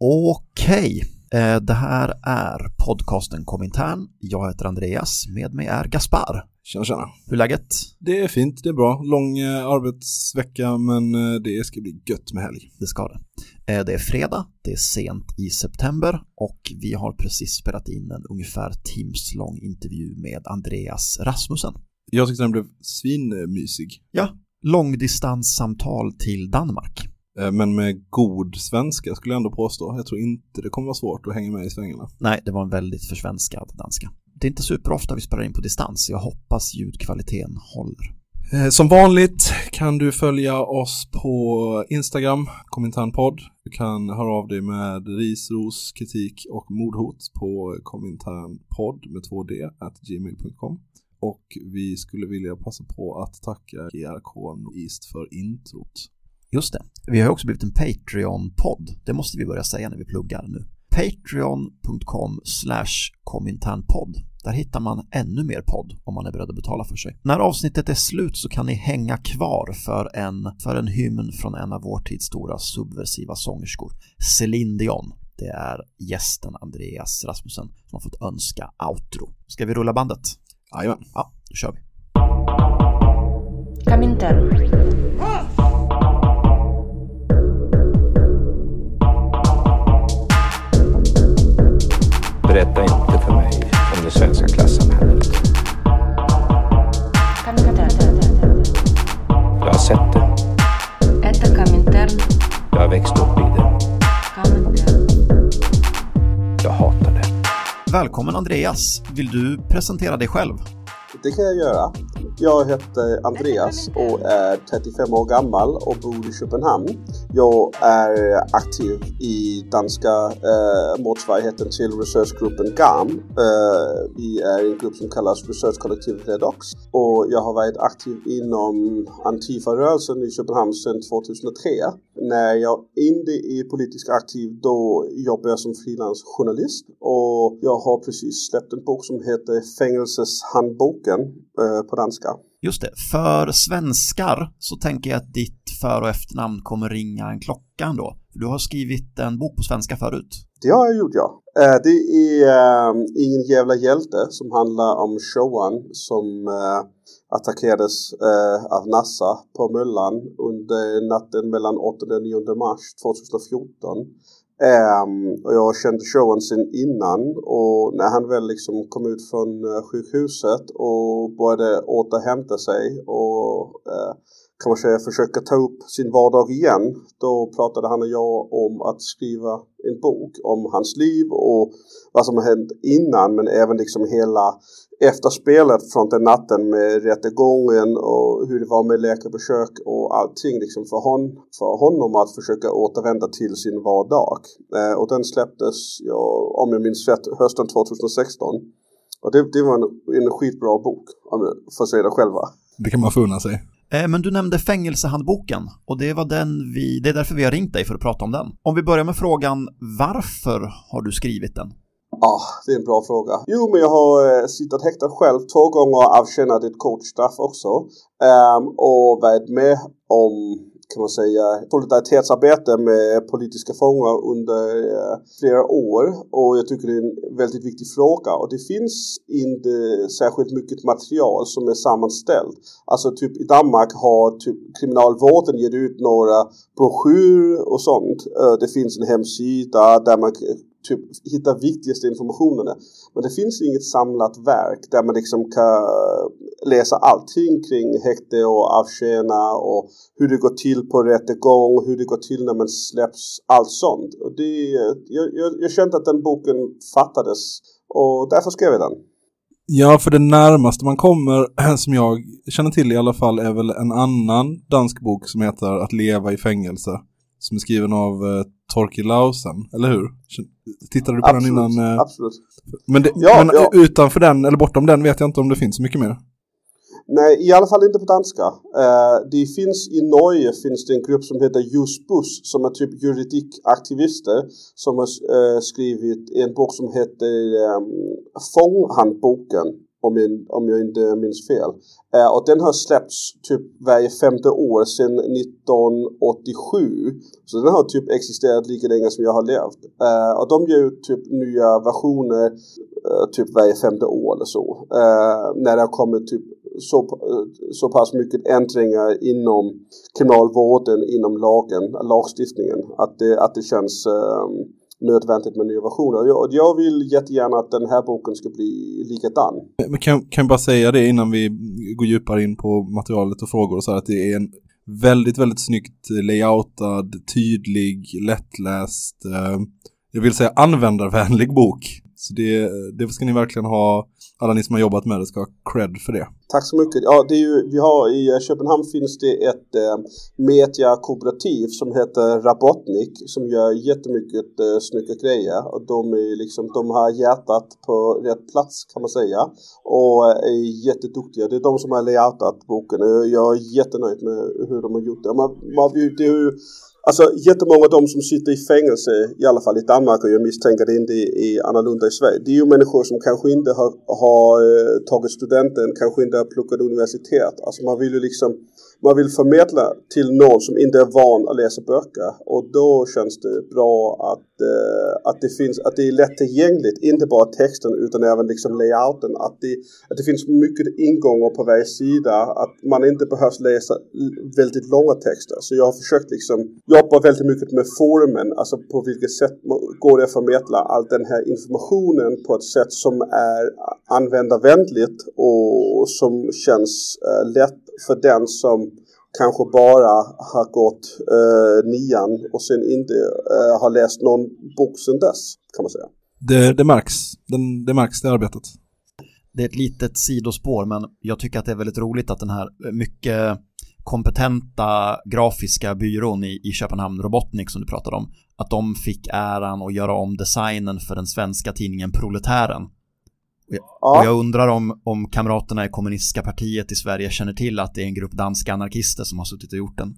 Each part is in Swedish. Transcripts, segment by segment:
Okej, eh, det här är podcasten Komintern. Jag heter Andreas, med mig är Gaspar. Tjena tjena. Hur är läget? Det är fint, det är bra. Lång eh, arbetsvecka men eh, det ska bli gött med helg. Det ska det. Det är fredag, det är sent i september och vi har precis spelat in en ungefär timslång intervju med Andreas Rasmussen. Jag tyckte den blev svinmysig. Ja, långdistanssamtal till Danmark. Eh, Men med god svenska skulle jag ändå påstå. Jag tror inte det kommer vara svårt att hänga med i svängarna. Nej, det var en väldigt försvenskad danska. Det är inte superofta vi spelar in på distans. Jag hoppas ljudkvaliteten håller. Eh, Som vanligt kan du följa oss på Instagram, kominternpodd. Du kan höra av dig med ris, ros, kritik och mordhot på kominternpodd med 2d at gmail.com. Och vi skulle vilja passa på att tacka GRK East för introt. Just det. Vi har också blivit en Patreon-podd. Det måste vi börja säga när vi pluggar nu. Patreon.com slash kominternpodd. Där hittar man ännu mer podd om man är beredd att betala för sig. När avsnittet är slut så kan ni hänga kvar för en, för en hymn från en av vår tids stora subversiva sångerskor, Céline Dion. Det är gästen Andreas Rasmussen som har fått önska outro. Ska vi rulla bandet? Jajamän. Ja, då kör vi. Komintern. Berätta inte för mig om det svenska klassamhället. Jag har sett det. Jag har växt upp i det. Jag hatar det. Välkommen Andreas. Vill du presentera dig själv? Det kan jag göra. Jag heter Andreas och är 35 år gammal och bor i Köpenhamn. Jag är aktiv i danska eh, motsvarigheten till researchgruppen GAM. Eh, vi är en grupp som kallas Researchkollektivet Redox och jag har varit aktiv inom Antifa-rörelsen i Köpenhamn sedan 2003. När jag inte är politiskt aktiv då jobbar jag som frilansjournalist och jag har precis släppt en bok som heter Fängelseshandboken på danska. Just det, för svenskar så tänker jag att ditt för och efternamn kommer ringa en klocka ändå. Du har skrivit en bok på svenska förut. Det har jag gjort ja. Eh, det är eh, Ingen jävla hjälte som handlar om Showan som eh, attackerades eh, av NASA på Möllan under natten mellan 8 och 9 mars 2014. Um, och jag kände Showan sen innan och när han väl liksom kom ut från uh, sjukhuset och började återhämta sig och uh, kan man säga försöka ta upp sin vardag igen. Då pratade han och jag om att skriva en bok om hans liv och vad som har hänt innan men även liksom hela efterspelet från den natten med rättegången och hur det var med läkarbesök och allting liksom för, hon, för honom att försöka återvända till sin vardag. Eh, och den släpptes, ja, om jag minns rätt, hösten 2016. Och det, det var en, en skitbra bok, om jag får säga det själva. Det kan man få unna sig. Eh, Men du nämnde fängelsehandboken och det var den vi, det är därför vi har ringt dig för att prata om den. Om vi börjar med frågan varför har du skrivit den? Ja, det är en bra fråga. Jo, men jag har eh, suttit häktad själv två gånger och avtjänat ett coachstraff också. Um, och varit med om, kan man säga, solidaritetsarbete med politiska fångar under eh, flera år. Och jag tycker det är en väldigt viktig fråga. Och det finns inte särskilt mycket material som är sammanställt. Alltså typ i Danmark har typ kriminalvården gett ut några broschyrer och sånt. Uh, det finns en hemsida där man typ hitta viktigaste informationen. Men det finns inget samlat verk där man liksom kan läsa allting kring häkte och avtjäna och hur det går till på rättegång, hur det går till när man släpps, allt sånt. Och det, jag, jag, jag kände att den boken fattades och därför skrev jag den. Ja, för det närmaste man kommer, som jag känner till i alla fall, är väl en annan dansk bok som heter Att leva i fängelse. Som är skriven av eh, Torki Lausen, eller hur? Tittade du på den innan? Eh, absolut. Men, det, Ja, men ja. utanför den, eller bortom den, vet jag inte om det finns så mycket mer. Nej, i alla fall inte på danska. Eh, det finns i Norge finns det en grupp som heter Jusbus som är typ juridikaktivister som har eh, skrivit en bok som heter um, Fånghandboken om jag, om jag inte minns fel. Eh, och den har släppts typ varje femte år sedan 1987. Så den har typ existerat lika länge som jag har levt. Eh, och de ger ut typ nya versioner eh, typ varje femte år eller så. Eh, när det har kommit typ så, eh, så pass mycket ändringar inom kriminalvården, inom lagen, lagstiftningen. Att det, att det känns eh, nödvändigt med nya versioner. Och jag, jag vill jättegärna att den här boken ska bli likadan. Men kan, kan jag bara säga det innan vi går djupare in på materialet och frågor och så här, att det är en väldigt, väldigt snyggt layoutad, tydlig, lättläst, eh, jag vill säga användarvänlig bok. Så det, det ska ni verkligen ha, alla ni som har jobbat med det ska ha cred för det. Tack så mycket. Ja, det är ju, vi har i Köpenhamn finns det ett eh, mediakooperativ som heter Rabotnik som gör jättemycket eh, snygga grejer och de, är liksom, de har hjärtat på rätt plats kan man säga och eh, är jätteduktiga. Det är de som har layoutat boken och jag är jättenöjd med hur de har gjort det. Man, man, det är ju Alltså jättemånga av de som sitter i fängelse, i alla fall i Danmark och jag misstänker det inte är annorlunda i Sverige. Det är ju människor som kanske inte har, har eh, tagit studenten, kanske inte har pluggat universitet. Alltså man vill ju liksom man vill förmedla till någon som inte är van att läsa böcker och då känns det bra att, eh, att, det finns, att det är lättillgängligt, inte bara texten utan även liksom layouten. Att det, att det finns mycket ingångar på varje sida, att man inte behöver läsa väldigt långa texter. Så jag har försökt liksom jobba väldigt mycket med formen, alltså på vilket sätt går det att förmedla all den här informationen på ett sätt som är användarvänligt och som känns eh, lätt för den som kanske bara har gått eh, nian och sen inte eh, har läst någon bok sen dess kan man säga. Det, det märks, Den, det märks det arbetet. Det är ett litet sidospår men jag tycker att det är väldigt roligt att den här mycket kompetenta grafiska byrån i, i Köpenhamn, Robotnik som du pratade om, att de fick äran att göra om designen för den svenska tidningen Proletären. Och jag undrar om, om kamraterna i kommunistiska partiet i Sverige känner till att det är en grupp danska anarkister som har suttit och gjort den.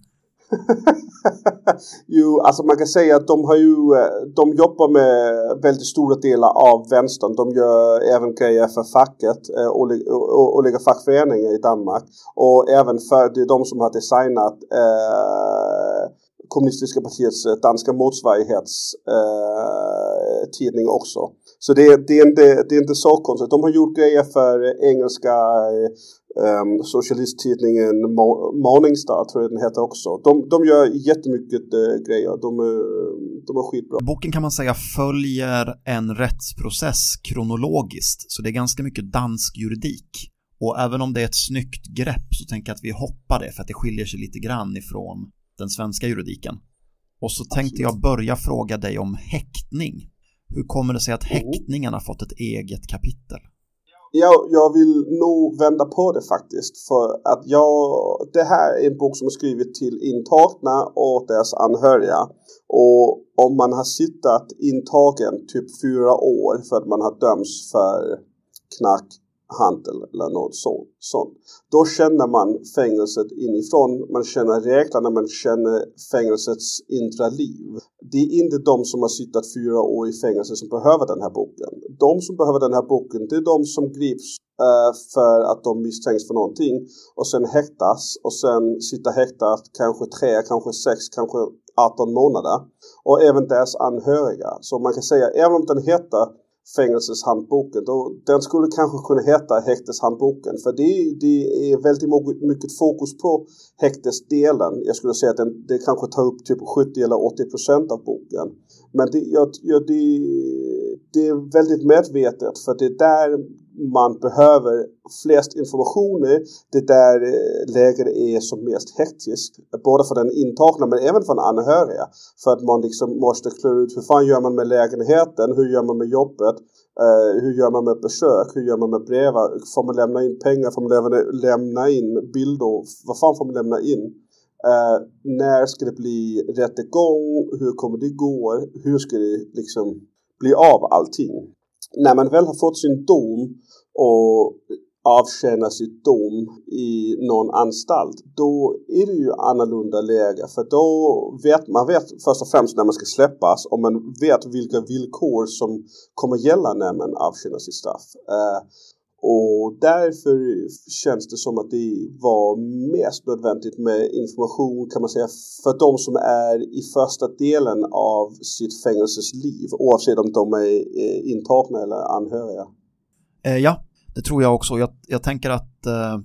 jo, alltså man kan säga att de har ju, eh, de jobbar med väldigt stora delar av vänstern. De gör även grejer för facket, eh, olika fackföreningar i Danmark. Och även för, det är de som har designat eh, kommunistiska partiets eh, danska motsvarighetstidning eh, också. Så det, det, är inte, det är inte så konstigt. De har gjort grejer för engelska um, socialisttidningen Morningstar tror jag den heter också. De, de gör jättemycket uh, grejer. De, uh, de är skitbra. Boken kan man säga följer en rättsprocess kronologiskt. Så det är ganska mycket dansk juridik. Och även om det är ett snyggt grepp så tänker jag att vi hoppar det för att det skiljer sig lite grann ifrån den svenska juridiken. Och så tänkte jag börja fråga dig om häktning. Hur kommer det sig att mm. häktningen har fått ett eget kapitel? Jag, jag vill nog vända på det faktiskt. För att jag, det här är en bok som är skriven till intagna och deras anhöriga. Och om man har suttit intagen typ fyra år för att man har dömts för knark handel eller något sånt. Då känner man fängelset inifrån, man känner reglerna, man känner fängelsets inre liv. Det är inte de som har suttit fyra år i fängelse som behöver den här boken. De som behöver den här boken, det är de som grips uh, för att de misstänks för någonting och sen häktas och sen sitter häktat kanske tre, kanske sex, kanske 18 månader. Och även deras anhöriga. Så man kan säga, även om den heter fängelseshandboken. Då, den skulle kanske kunna heta häkteshandboken för det, det är väldigt mycket fokus på häktesdelen. Jag skulle säga att den, det kanske tar upp typ 70 eller 80 procent av boken. Men det, ja, det, det är väldigt medvetet för det är där man behöver flest informationer. Det är där eh, läget är som mest hektiskt. Både för den intagna men även för den anhöriga. För att man liksom måste klura ut hur fan gör man med lägenheten? Hur gör man med jobbet? Eh, hur gör man med besök? Hur gör man med brev? Får man lämna in pengar? Får man lämna in bilder? Vad fan får man lämna in? Eh, när ska det bli rättegång? Hur kommer det gå? Hur ska det liksom bli av allting? När man väl har fått sin dom och avtjäna sitt dom i någon anstalt, då är det ju annorlunda läge. För då vet man vet först och främst när man ska släppas och man vet vilka villkor som kommer gälla när man avtjänar sitt straff. Uh, Och därför känns det som att det var mest nödvändigt med information kan man säga för de som är i första delen av sitt fängelses liv oavsett om de är intagna eller anhöriga. Eh, ja, det tror jag också. Jag, jag tänker att eh,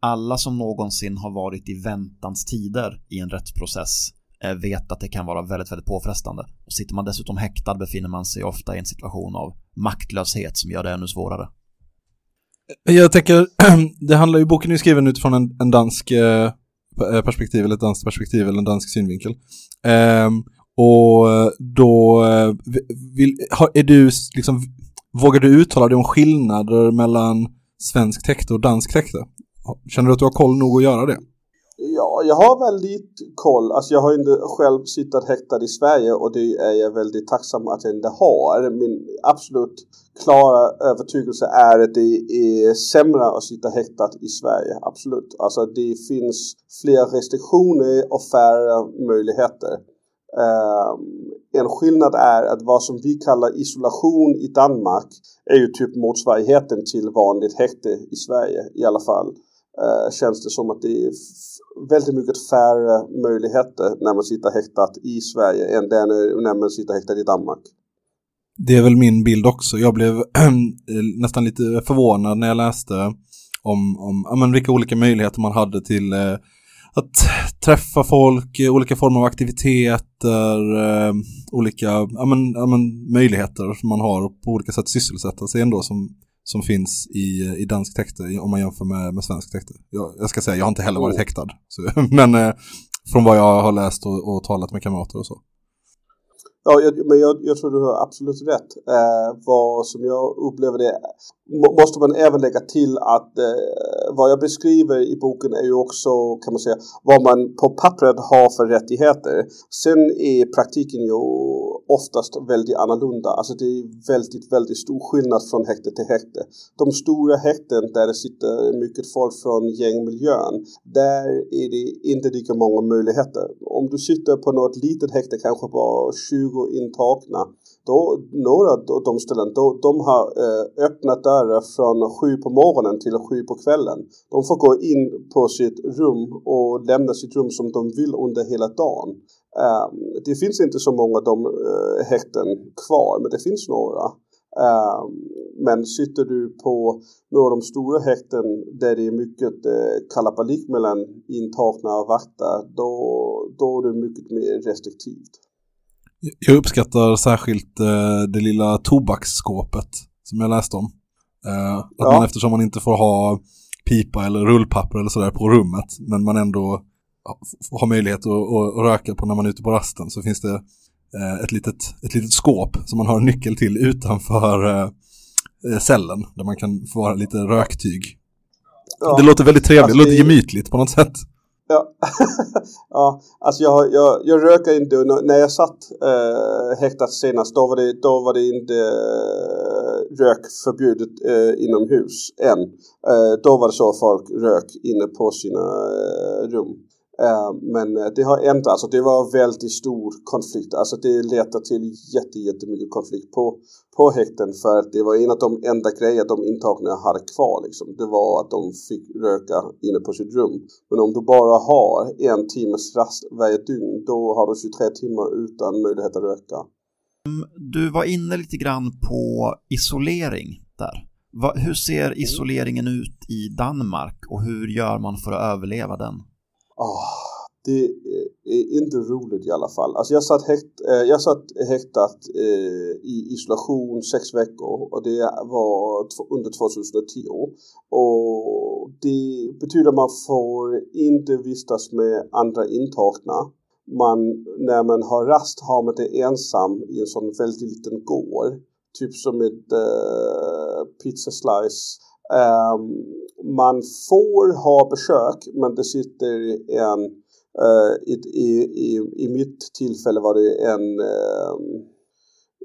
alla som någonsin har varit i väntans tider i en rättsprocess eh, vet att det kan vara väldigt, väldigt påfrestande. Och sitter man dessutom häktad befinner man sig ofta i en situation av maktlöshet som gör det ännu svårare. Jag tänker, det handlar ju, boken är ju skriven utifrån en, en dansk eh, perspektiv, eller ett danskt perspektiv, eller en dansk synvinkel. Ehm, och då eh, vill, har, är du liksom, vågar du uttala dig om skillnader mellan svensk häkte och dansk häkte? Känner du att du har koll nog att göra det? Ja, jag har väldigt koll. Alltså jag har inte själv suttit häktad i Sverige och det är jag väldigt tacksam att jag inte har. Min absolut klara övertygelse är att det är sämre att sitta häktad i Sverige. Absolut. Alltså det finns fler restriktioner och färre möjligheter. Ehm, en skillnad är att vad som vi kallar isolation i Danmark är ju typ motsvarigheten till vanligt häkte i Sverige i alla fall. Uh, känns det som att det är väldigt mycket färre möjligheter när man sitter häktad i Sverige än det när man sitter häktad i Danmark. Det är väl min bild också. Jag blev nästan lite förvånad när jag läste om, om ja, men vilka olika möjligheter man hade till eh, att träffa folk, olika former av aktiviteter, eh, olika ja, men, ja, men, möjligheter som man har på olika sätt sysselsätta sig ändå som, som finns i, i dansk häkte om man jämför med, med svensk häkte. Jag, jag, ska säga, jag har inte heller varit häktad. Så, men eh, från vad jag har läst och, och talat med kamrater och så. Ja, jag, men jag, jag, tror du har absolut rätt. Eh, vad som jag upplever det måste man även lägga till att eh, vad jag beskriver i boken är ju också kan man säga vad man på pappret har för rättigheter. Sen är praktiken ju oftast väldigt annorlunda. Alltså det är väldigt, väldigt stor skillnad från häkte till häkte. De stora häkten där det sitter mycket folk från gängmiljön, där är det inte lika många möjligheter. Om du sitter på något litet häkte, kanske bara 20 intagna, då, några av de ställen, då, de har eh, öppnat dörrar från sju på morgonen till sju på kvällen. De får gå in på sitt rum och lämna sitt rum som de vill under hela dagen. Eh, det finns inte så många av de eh, häkten kvar, men det finns några. Uh, men sitter du på några av de stora häkten där det är mycket uh, kalabalik mellan intagna och vakter, då, då är det mycket mer restriktivt. Jag uppskattar särskilt uh, det lilla tobaksskåpet som jag läste om. Uh, att ja. man eftersom man inte får ha pipa eller rullpapper eller sådär på rummet, men man ändå har möjlighet att, att, röka på när man är ute på rasten så finns det uh, ett, litet, ett litet skåp som man har en nyckel till utanför cellen där man kan få vara lite röktyg. Ja. Det låter väldigt trevligt, alltså, det låter gemytligt på något sätt. Ja, ja alltså jag, jag, jag röker inte, när jag satt eh, häktat senast då var det, då var det inte eh, rök förbjudet eh, inomhus än. Eh, då var det så folk rök inne på sina eh, rum. Uh, men det har ändrats alltså det var väldigt stor konflikt. Alltså det ledde till jätte, jättemycket konflikt på, på häkten för att det var en av de enda grejer de intagna hade kvar liksom. Det var att de fick röka inne på sitt rum. Men om du bara har en timmes rast varje dygn då har du 23 timmar utan möjlighet att röka. Mm, du var inne lite grann på isolering där. Hur ser isoleringen ut i Danmark och hur gör man för att överleva den? Oh, det eh, är inte roligt i alla fall. Alltså jag satt, häkt, eh, jag satt häktat eh, i isolation sex veckor och det var under 2010. Och det betyder att man får inte vistas med andra intagna. Man, när man har rast har man det ensam i en sån väldigt liten gård. Typ som ett uh, pizza slice. Ehm, man får ha besök men det sitter en eh, i, i, i, i, mitt tillfälle var det en ehm,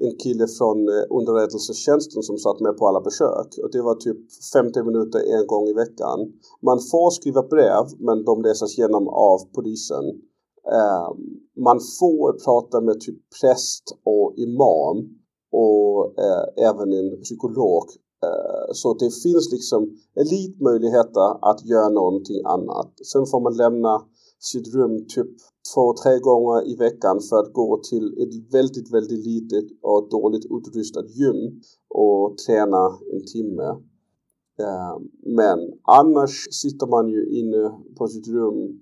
en kille från eh, underrättelsetjänsten som satt med på alla besök och det var typ 50 minuter en gång i veckan. Man får skriva brev men de läses igenom av polisen. Ehm, man får prata med typ präst och imam och uh, även en psykolog Eh, så det finns liksom elitmöjligheter att göra någonting annat. Sen får man lämna sitt rum typ två, tre gånger i veckan för att gå till ett väldigt, väldigt litet och dåligt utrustat gym och träna en timme. Eh, men annars sitter man ju inne på sitt rum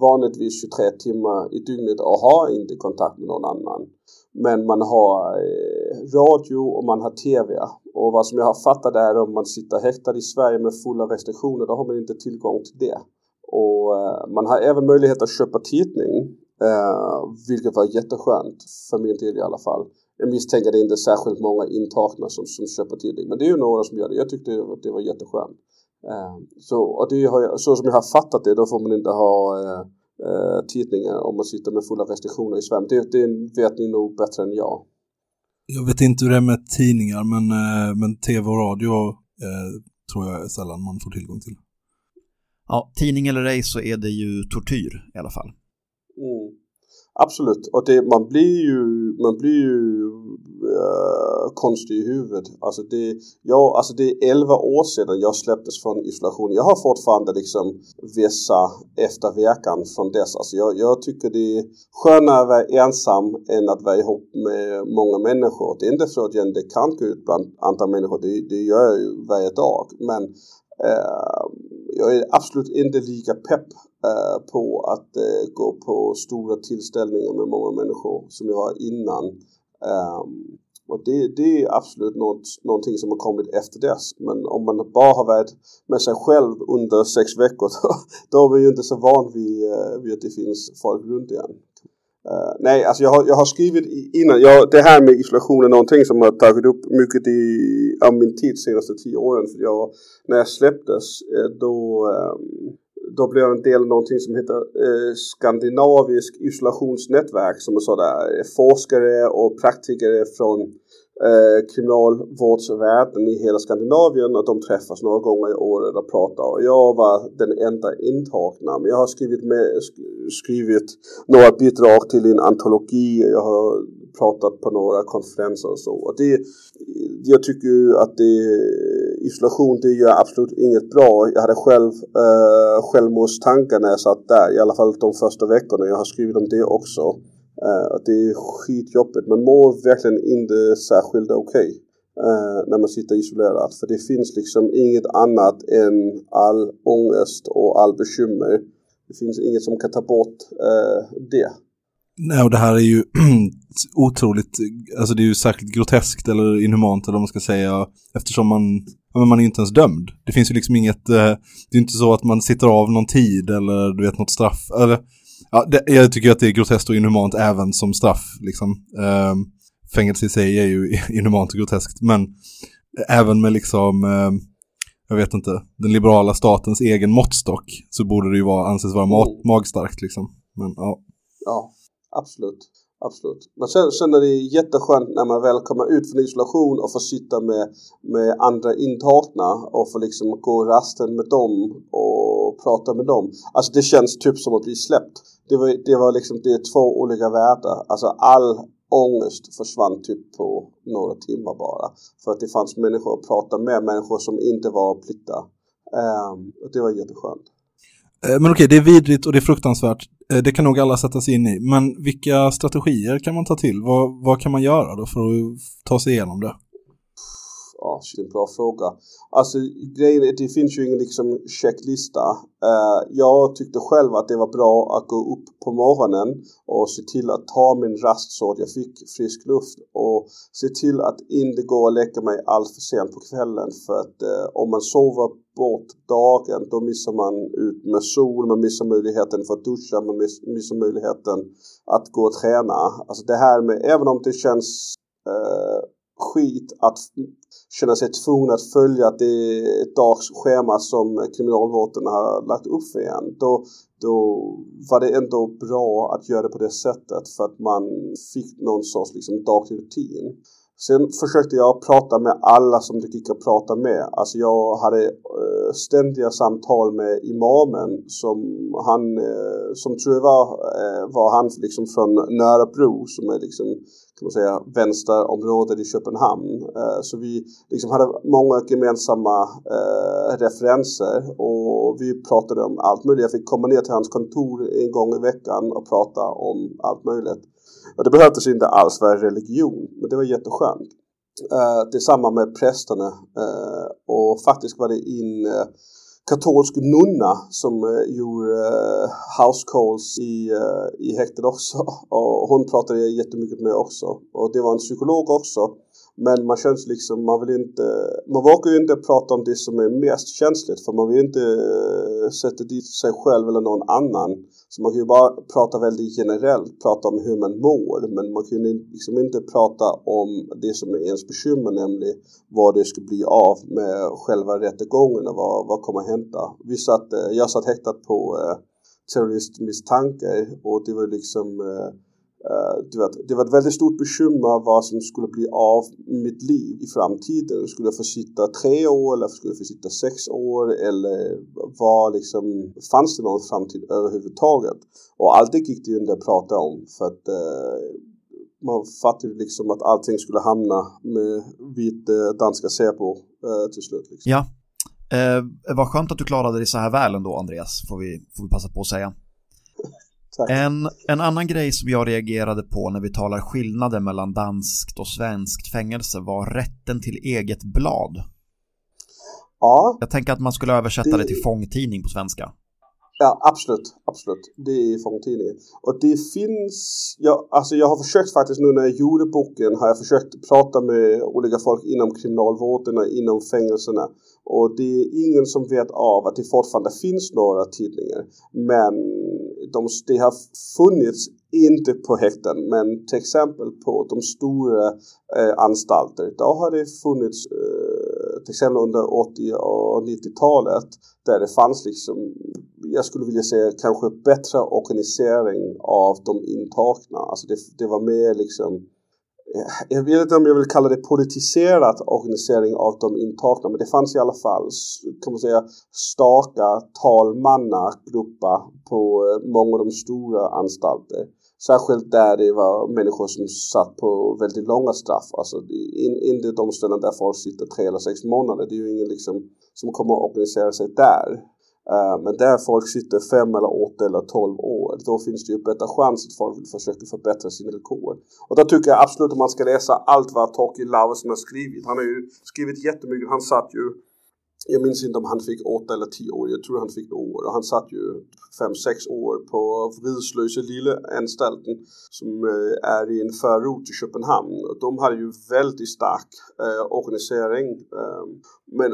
vanligtvis 23 timmar i dygnet och har inte kontakt med någon annan. Men man har eh, radio och man har TV. Och vad som jag har fattat är om man sitter häktad i Sverige med fulla restriktioner då har man inte tillgång till det. Och eh, man har även möjlighet att köpa tidning. Eh, vilket var jätteskönt för min del i alla fall. Jag misstänker att det inte är särskilt många intagna som, som köper tidning. Men det är ju några som gör det. Jag tyckte att det var jätteskönt. Eh, så, och det har jag, så som jag har fattat det, då får man inte ha tidningar om man sitter med fulla restriktioner i Sverige. Det, det vet ni nog bättre än jag. Jag vet inte hur det är med tidningar, men, eh, men tv och radio eh, tror jag är sällan man får tillgång till. Ja, tidning eller ej så är det ju tortyr i alla fall. Mm. Absolut, och det, man blir ju, man blir ju äh, konstig i huvudet. Alltså det, jag, alltså det är 11 år sedan jag släpptes från isolation. Jag har fortfarande liksom vissa efterverkan från dess. Alltså jag, jag tycker det är skönare att vara ensam än att vara ihop med många människor. Det är inte så att jag inte kan gå ut bland andra människor, det, det gör jag ju varje dag. Men Ehm, jag är absolut inte lika pepp eh, på att eh, gå på stora tillställningar med många människor som jag var innan. Um, och det, det är absolut något, någonting som har kommit efter dess. Men om man bara har varit med sig själv under sex veckor då, då är man ju inte så van vid, uh, vid att det finns folk runt igen. Uh, nej, alltså jag har, jag har skrivit innan, jag, det här med isolation är någonting som har tagit upp mycket i, av min tid senaste tio åren. För jag, när jag släpptes eh, då, ehm, då blev jag en del av någonting som heter eh, Skandinavisk isolationsnätverk som är sådär forskare och praktiker från eh, kriminalvårdsvärlden i hela Skandinavien och de träffas några gånger i året och pratar och jag var den enda intagna men jag har skrivit, med, skrivit några bidrag till en antologi, jag har pratat på några konferenser och så och det, jag tycker ju att det isolation det gör absolut inget bra. Jag hade själv eh, självmordstankar när jag satt där, i alla fall de första veckorna. Jag har skrivit om det också. Eh, att det är skitjobbigt. Man mår verkligen inte särskilt okej okay, Uh, när man sitter isolerad. För det finns liksom inget annat än all ångest och all bekymmer. Det finns inget som kan ta bort uh, det. Nej, och det här är ju otroligt, alltså det är ju särskilt groteskt eller inhumant eller vad man ska säga, eftersom man, ja men man är ju inte ens dömd. Det finns ju liksom inget, uh, det är inte så att man sitter av någon tid eller du vet något straff, eller ja, det, jag tycker att det är groteskt och inhumant även som straff liksom. Eh, fängelse i sig är ju inhumant och groteskt, men även med liksom, eh, jag vet inte, den liberala statens egen måttstock så borde det ju vara, anses vara mag, magstarkt liksom. Men ja. Ja, absolut. Absolut. Sen är det jätteskönt när man väl kommer ut från isolation och får sitta med, med andra intagna och får liksom gå rasten med dem och prata med dem. Alltså det känns typ som att bli släppt. Det var, det var liksom, det är två olika världar. Alltså all ångest försvann typ på några timmar bara. För att det fanns människor att prata med, människor som inte var plitta. Um, ehm, det var jätteskönt. Eh, men okej, det är vidrigt och det är fruktansvärt. Eh, det kan nog alla sätta sig in i. Men vilka strategier kan man ta till? Vad, vad kan man göra då för att ta sig igenom det? Ja, det är en bra fråga. Alltså grejen är, det finns ju ingen liksom checklista. Uh, jag tyckte själv att det var bra att gå upp på morgonen och se till att ta min rast så att jag fick frisk luft och se till att inte gå och lägga mig allt för sent på kvällen för att uh, om man sover bort dagen då missar man ut med sol, man missar möjligheten för att duscha, man missar möjligheten att gå och träna. Alltså det här med, även om det känns uh, skit att känna sig tvungen att följa det dagsschema som kriminalvården har lagt upp för en. Då, då var det ändå bra att göra det på det sättet för att man fick någon sorts liksom, daglig rutin. Sen försökte jag prata med alla som det gick att prata med. Alltså jag hade eh, ständiga samtal med imamen som han, eh, som tror jag var, eh, var han liksom från Nörrebro som är liksom kan man säga, vänsterområdet i Köpenhamn. Så vi liksom hade många gemensamma referenser och vi pratade om allt möjligt. Jag fick komma ner till hans kontor en gång i veckan och prata om allt möjligt. Och det behövdes inte alls vara religion, men det var jätteskönt. Eh, uh, detsamma med prästerna uh, och faktiskt var det in uh, katolsk nunna som uh, gjorde uh, house calls i, uh, i häktet också. Och hon pratade jag jättemycket med också. Och det var en psykolog också. Men man känns liksom, man vill inte, man vågar ju inte prata om det som är mest känsligt för man vill inte eh, sätta dit sig själv eller någon annan. Så man kan ju bara prata väldigt generellt, prata om hur man mår. Men man kan ju liksom inte prata om det som är ens bekymmer, nämligen vad det ska bli av med själva rättegången och vad, vad kommer hända. Vi satt, eh, jag satt häktad på eh, terroristmisstankar och det var liksom eh, Eh, du vet, det var ett väldigt stort bekymmer vad som skulle bli av mitt liv i framtiden. Skulle jag få sitta tre år eller skulle jag få sitta sex år eller var liksom, fanns det någon framtid överhuvudtaget? Och allt det gick det ju inte att prata om för att uh, man fattade liksom att allting skulle hamna med vid uh, eh, danska Säpo till slut. Liksom. Ja, eh, vad skönt att du klarade dig så här väl ändå Andreas, får vi, får vi passa på att säga. En, en annan grej som jag reagerade på när vi talar skillnader mellan danskt och svenskt fängelse var rätten till eget blad. Ja. Jag tänker att man skulle översätta det, det till fångtidning på svenska. Ja, absolut, absolut. Det är fångtidningen. Och det finns, jag, alltså jag har försökt faktiskt nu när jag gjorde boken har jag försökt prata med olika folk inom kriminalvården och inom fängelserna. Och det är ingen som vet av att det fortfarande finns några tidningar. Men de, det har funnits inte på häkten men till exempel på de stora eh, anstalter. Då har det funnits eh, till exempel under 80 och 90-talet där det fanns liksom, jag skulle vilja säga kanske bättre organisering av de intagna. Alltså det, det var mer liksom jag vet inte om jag vill kalla det politiserat organisering av de intagna men det fanns i alla fall kan man säga starka talmannagrupper på eh, många av de stora anstalter. Särskilt där det var människor som satt på väldigt långa straff. Alltså in, inte de ställen där folk sitter tre eller sex månader. Det är ju ingen liksom som kommer att organisera sig där. Uh, men där folk sitter fem eller åtta eller tolv år, då finns det ju bättre chans att folk vill försöka förbättra sina villkor. Och då tycker jag absolut att man ska läsa allt vad Torkild Lauesen har skrivit. Han har ju skrivit jättemycket. Han satt ju, jag minns inte om han fick åtta eller tio år, jag tror han fick år. Och han satt ju fem, sex år på Vridslöse lilla anstalten som eh, är i en förort i Köpenhamn. Och de hade ju väldigt stark eh, organisering. Eh, men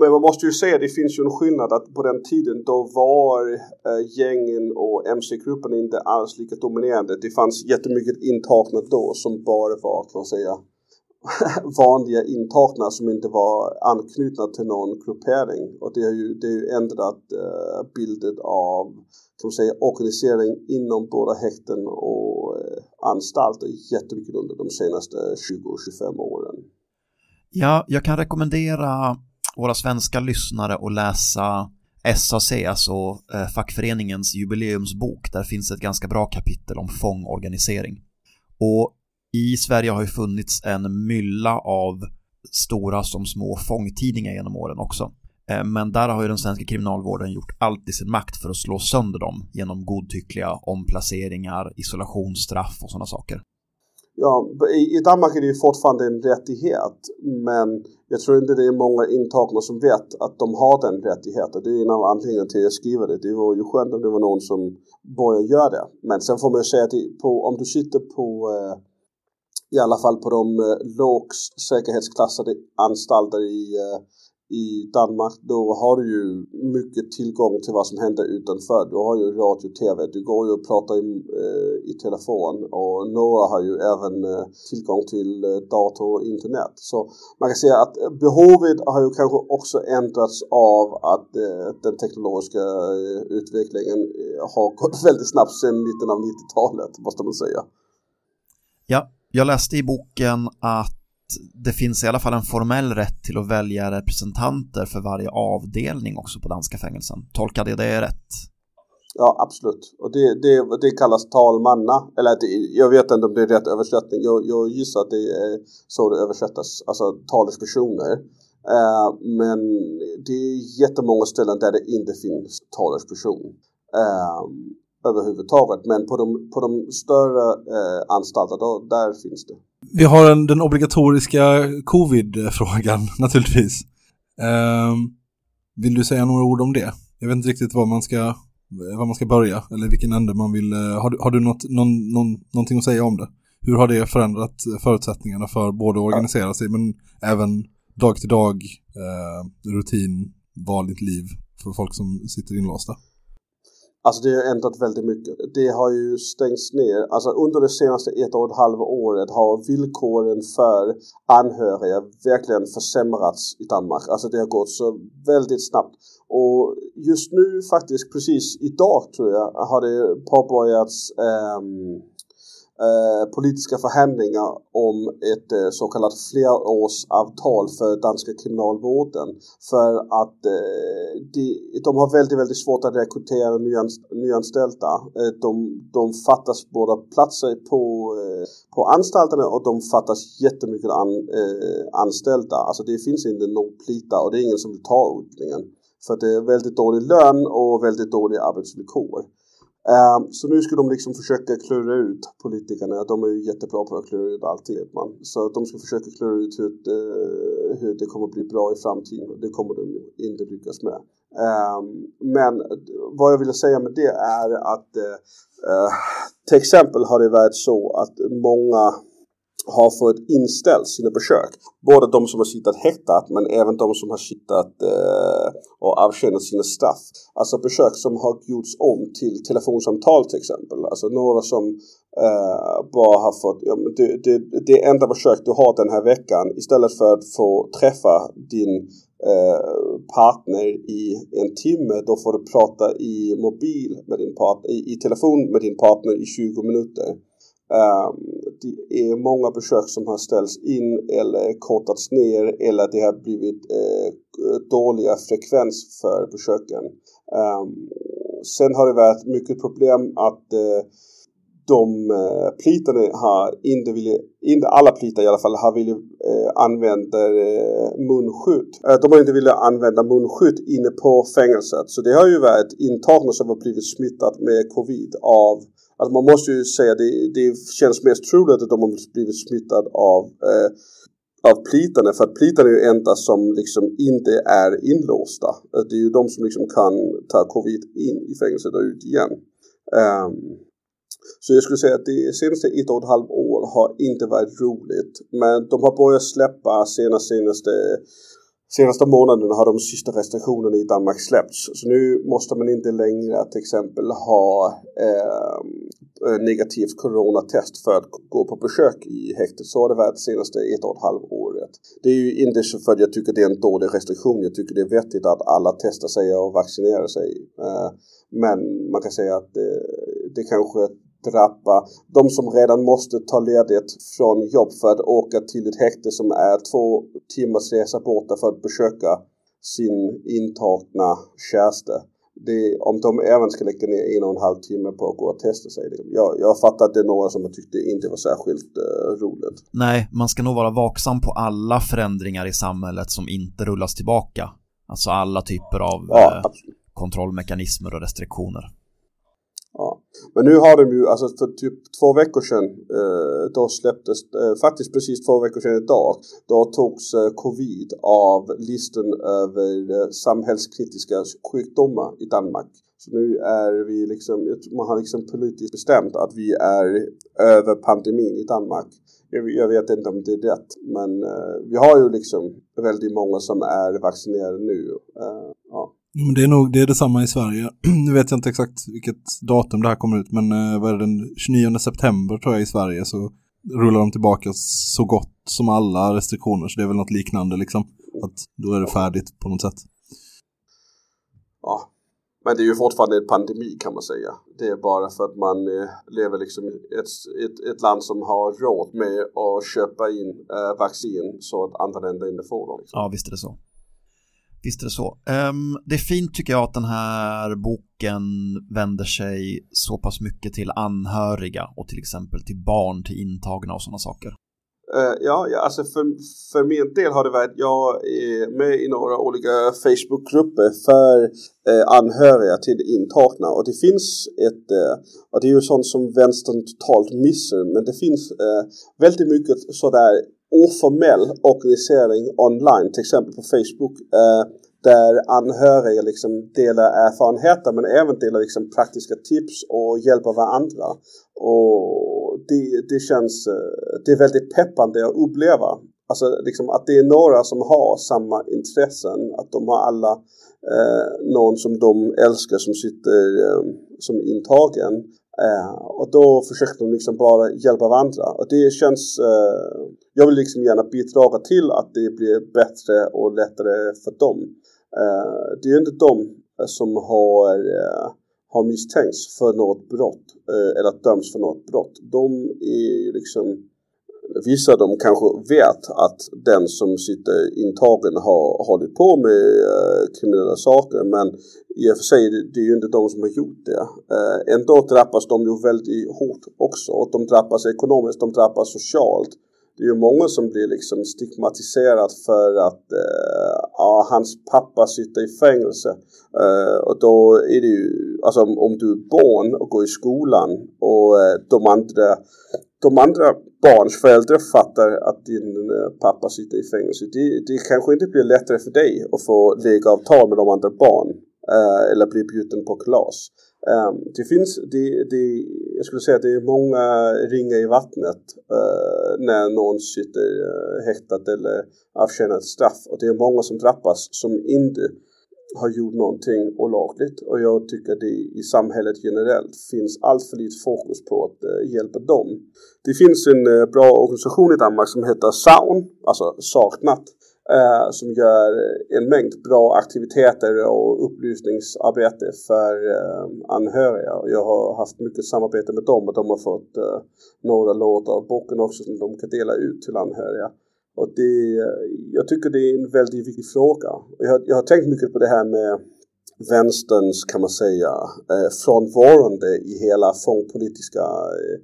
men man måste ju säga, det finns ju en skillnad att på den tiden då var eh, gängen och MC-gruppen inte alls lika dominerande. Det fanns jättemycket intagna då som bara var, kan man säga, vanliga intagna som inte var anknutna till någon gruppering. Och det har ju, det har ju ändrat eh, bilden av kan man säga, organisering inom både häkten och eh, anstalter jättemycket under de senaste 20-25 åren. Ja, jag kan rekommendera våra svenska lyssnare att läsa SAC, alltså eh, fackföreningens jubileumsbok. Där finns ett ganska bra kapitel om fångorganisering. Och i Sverige har ju funnits en mylla av stora som små fångtidningar genom åren också. Eh, men där har ju den svenska kriminalvården gjort allt i sin makt för att slå sönder dem genom godtyckliga omplaceringar, isolationsstraff och sådana saker. Ja, i, i Danmark är det ju fortfarande en rättighet men jag tror inte det är många intagna som vet att de har den rättigheten. Det är en av anledningarna till att jag skriver det. Det var ju skönt om det var någon som började göra det. Men sen får man ju säga att på, om du sitter på eh, i alla fall på de eh, lågst säkerhetsklassade anstalter i eh, i Danmark då har du ju mycket tillgång till vad som händer utanför. Du har ju radio och TV, du går ju och pratar i, eh, i telefon och några har ju även eh, tillgång till eh, dator och internet. Så man kan säga att behovet har ju kanske också ändrats av att eh, den teknologiska eh, utvecklingen eh, har gått väldigt snabbt sedan mitten av 90-talet måste man säga. Ja, jag läste i boken att det finns i alla fall en formell rätt till att välja representanter för varje avdelning också på danska fängelsen. Tolkade jag det rätt? Ja, absolut. Och det, det, det kallas talmanna. Eller det, jag vet inte om det är rätt översättning. Jag, jag gissar att det är så det översättas. Alltså talespersoner. Eh, men det är jättemånga ställen där det inte finns talesperson. Eh, överhuvudtaget. Men på de, på de större eh, anstalterna, då, där finns det. Vi har en, den obligatoriska covid-frågan naturligtvis. Eh, vill du säga några ord om det? Jag vet inte riktigt var man ska, var man ska börja eller vilken ände man vill. eh, Har, du- har du något, någon, någon, någonting att säga om det? Hur har det förändrat förutsättningarna för både att organisera sig men även dag till dag, eh, rutin, vanligt liv för folk som sitter inlåsta? Alltså det har ändrat väldigt mycket. Det har ju stängts ner. Alltså under det senaste ett och ett halvt året har villkoren för anhöriga verkligen försämrats i Danmark. Alltså det har gått så väldigt snabbt. Och just nu faktiskt precis idag tror jag har det påbörjats ehm, eh, politiska förhandlingar om ett eh, så kallat flerårsavtal för danska kriminalvården. För att eh, de, de har väldigt, väldigt svårt att rekrytera nyans, nyanställda. Eh, de, de fattas både platser på, eh, på anstalterna och de fattas jättemycket an, eh, anställda. Alltså det finns inte någon plita och det är ingen som vill ta utbildningen. För det är väldigt dålig lön och väldigt dåliga arbetsvillkor. Ehm, så nu ska de liksom försöka klura ut politikerna. De är ju jättebra på att klura ut alltid. Man. Så de ska försöka klura ut hur det, hur det kommer bli bra i framtiden. Det kommer de inte lyckas med. Ehm, men vad jag ville säga med det är att eh, eh, till exempel har det varit så att många har fått inställt sina besök. Både de som har suttit häktat men även de som har suttit eh, och avtjänat sina straff. Alltså besök som har gjorts om till telefonsamtal till exempel. Alltså några som eh, bara har fått, ja, men det, det, det enda besök du har den här veckan istället för att få träffa din eh, partner i en timme, då får du prata i mobil med din partner, i, i telefon med din partner i 20 minuter. Ehm, det är många besök som har ställts in eller kortats ner eller det har blivit eh, dåliga frekvens för besöken. Ehm, sen har det varit mycket problem att eh, de eh, plitarna har inte vill, inte alla plitar i alla fall, har velat använda munskydd. De har inte velat använda munskydd inne på fängelset. Så det har ju varit intagna som har blivit smittat med covid av Alltså man måste ju säga att det, det känns mest troligt att de har blivit smittade av, eh, av plitarna. För att plitarna är ju enda som liksom inte är inlåsta. Eh, det är ju de som liksom kan ta covid in i fängelset och ut igen. Um, så jag skulle säga att det senaste ett och ett halvt år har inte varit roligt. Men de har börjat släppa senaste, senaste Senaste månaden har de sista restriktionerna i Danmark släppts. Så nu måste man inte längre till exempel ha ehm, eh, negativt coronatest för att gå på besök i häktet. Så har det varit senaste ett och ett halvt året. Det är ju inte så för att jag tycker det är en dålig restriktion. Jag tycker det är vettigt att alla testar sig och vaccinerar sig. Eh, men man kan säga att det, det kanske drabba de som redan måste ta ledigt från jobb för att åka till ett häkte som är två timmars resa borta för att besöka sin intagna kärste. Det, om de även ska lägga ner en och en halv timme på att gå och testa sig. Jag, jag fattar att det är några som tyckte inte var särskilt eh, roligt. Nej, man ska nog vara vaksam på alla förändringar i samhället som inte rullas tillbaka. Alltså alla typer av Ja, eh, kontrollmekanismer och restriktioner. Men nu har de ju, alltså för typ två veckor sedan, eh, då släpptes, eh, faktiskt precis två veckor sedan idag, då togs eh, covid av listan över eh, samhällskritiska sjukdomar i Danmark. Så nu är vi liksom, man har liksom politiskt bestämt att vi är över pandemin i Danmark. Jag, jag vet inte om det är rätt, men eh, vi har ju liksom väldigt många som är vaccinerade nu. Eh, ja. Men det är nog det är detsamma i Sverige. nu vet jag inte exakt vilket datum det här kommer ut, men eh, vad är det, den 29 september tror jag i Sverige så rullar de tillbaka så gott som alla restriktioner, så det är väl något liknande liksom. Att då är det färdigt på något sätt. ja, men det är ju fortfarande en pandemi kan man säga. Det är bara för att man eh, lever liksom i ett, ett, ett land som har råd med att köpa in eh, vaccin så att andra länder inte får dem. Liksom. Ja, visst är det så. Visst är det så. Ehm, det är fint tycker jag att den här boken vänder sig så pass mycket till anhöriga och till exempel till barn till intagna och sådana saker. Eh, ja, ja, alltså för, för min del har det varit, jag är med i några olika Facebookgrupper för eh, anhöriga till intagna och det finns ett, eh, och det är ju sånt som vänstern totalt missar, men det finns eh, väldigt mycket sådär oformell organisering online, till exempel på Facebook. Eh, där anhöriga liksom delar erfarenheter men även delar liksom praktiska tips och hjälper varandra. Och det, det känns, eh, det är väldigt peppande att uppleva. Alltså liksom att det är några som har samma intressen, att de har alla eh, någon som de älskar som sitter eh, som intagen. Eh, och då försöker de liksom bara hjälpa varandra. Och det känns, eh, jag vill liksom gärna bidra till att det blir bättre och lättare för dem. Eh, det är ju inte de eh, som har, eh, har misstänkts för något brott eh, eller dömts för något brott. De är ju liksom Vissa av dem kanske vet att den som sitter intagen har hållit på med eh, kriminella saker men i och för sig det är ju inte de som har gjort det. Eh, ändå drabbas de ju väldigt hårt också. De drabbas ekonomiskt, de drabbas socialt det är ju många som blir liksom stigmatiserat för att eh, ja, hans pappa sitter i fängelse. Eh, och då är det ju, alltså om, om, du är barn och går i skolan och eh, de andra de andra barns föräldrar fattar att din eh, pappa sitter i fängelse. Det, det kanske inte blir lättare för dig att få lägeavtal med de andra barn. Uh, eller bli bjuden på kalas. Um, det finns, det, det, jag skulle säga att det är många ringar i vattnet uh, när någon sitter uh, häktad eller avtjänar ett straff. Och det är många som drabbas som inte har gjort någonting olagligt. Och jag tycker det i samhället generellt finns allt för lite fokus på att eh, hjälpa dem. Det finns en eh, bra organisation i Danmark som heter SAUN, alltså Saknat eh, som gör en mängd bra aktiviteter och upplysningsarbete för eh, anhöriga. Jag har haft mycket samarbete med dem och de har fått eh, några låtar av boken också som de kan dela ut till anhöriga. Och det, jag tycker det är en väldigt viktig fråga. Jag har, jag har tänkt mycket på det här med vänsterns, kan man säga, eh, frånvarande i hela fångpolitiska eh,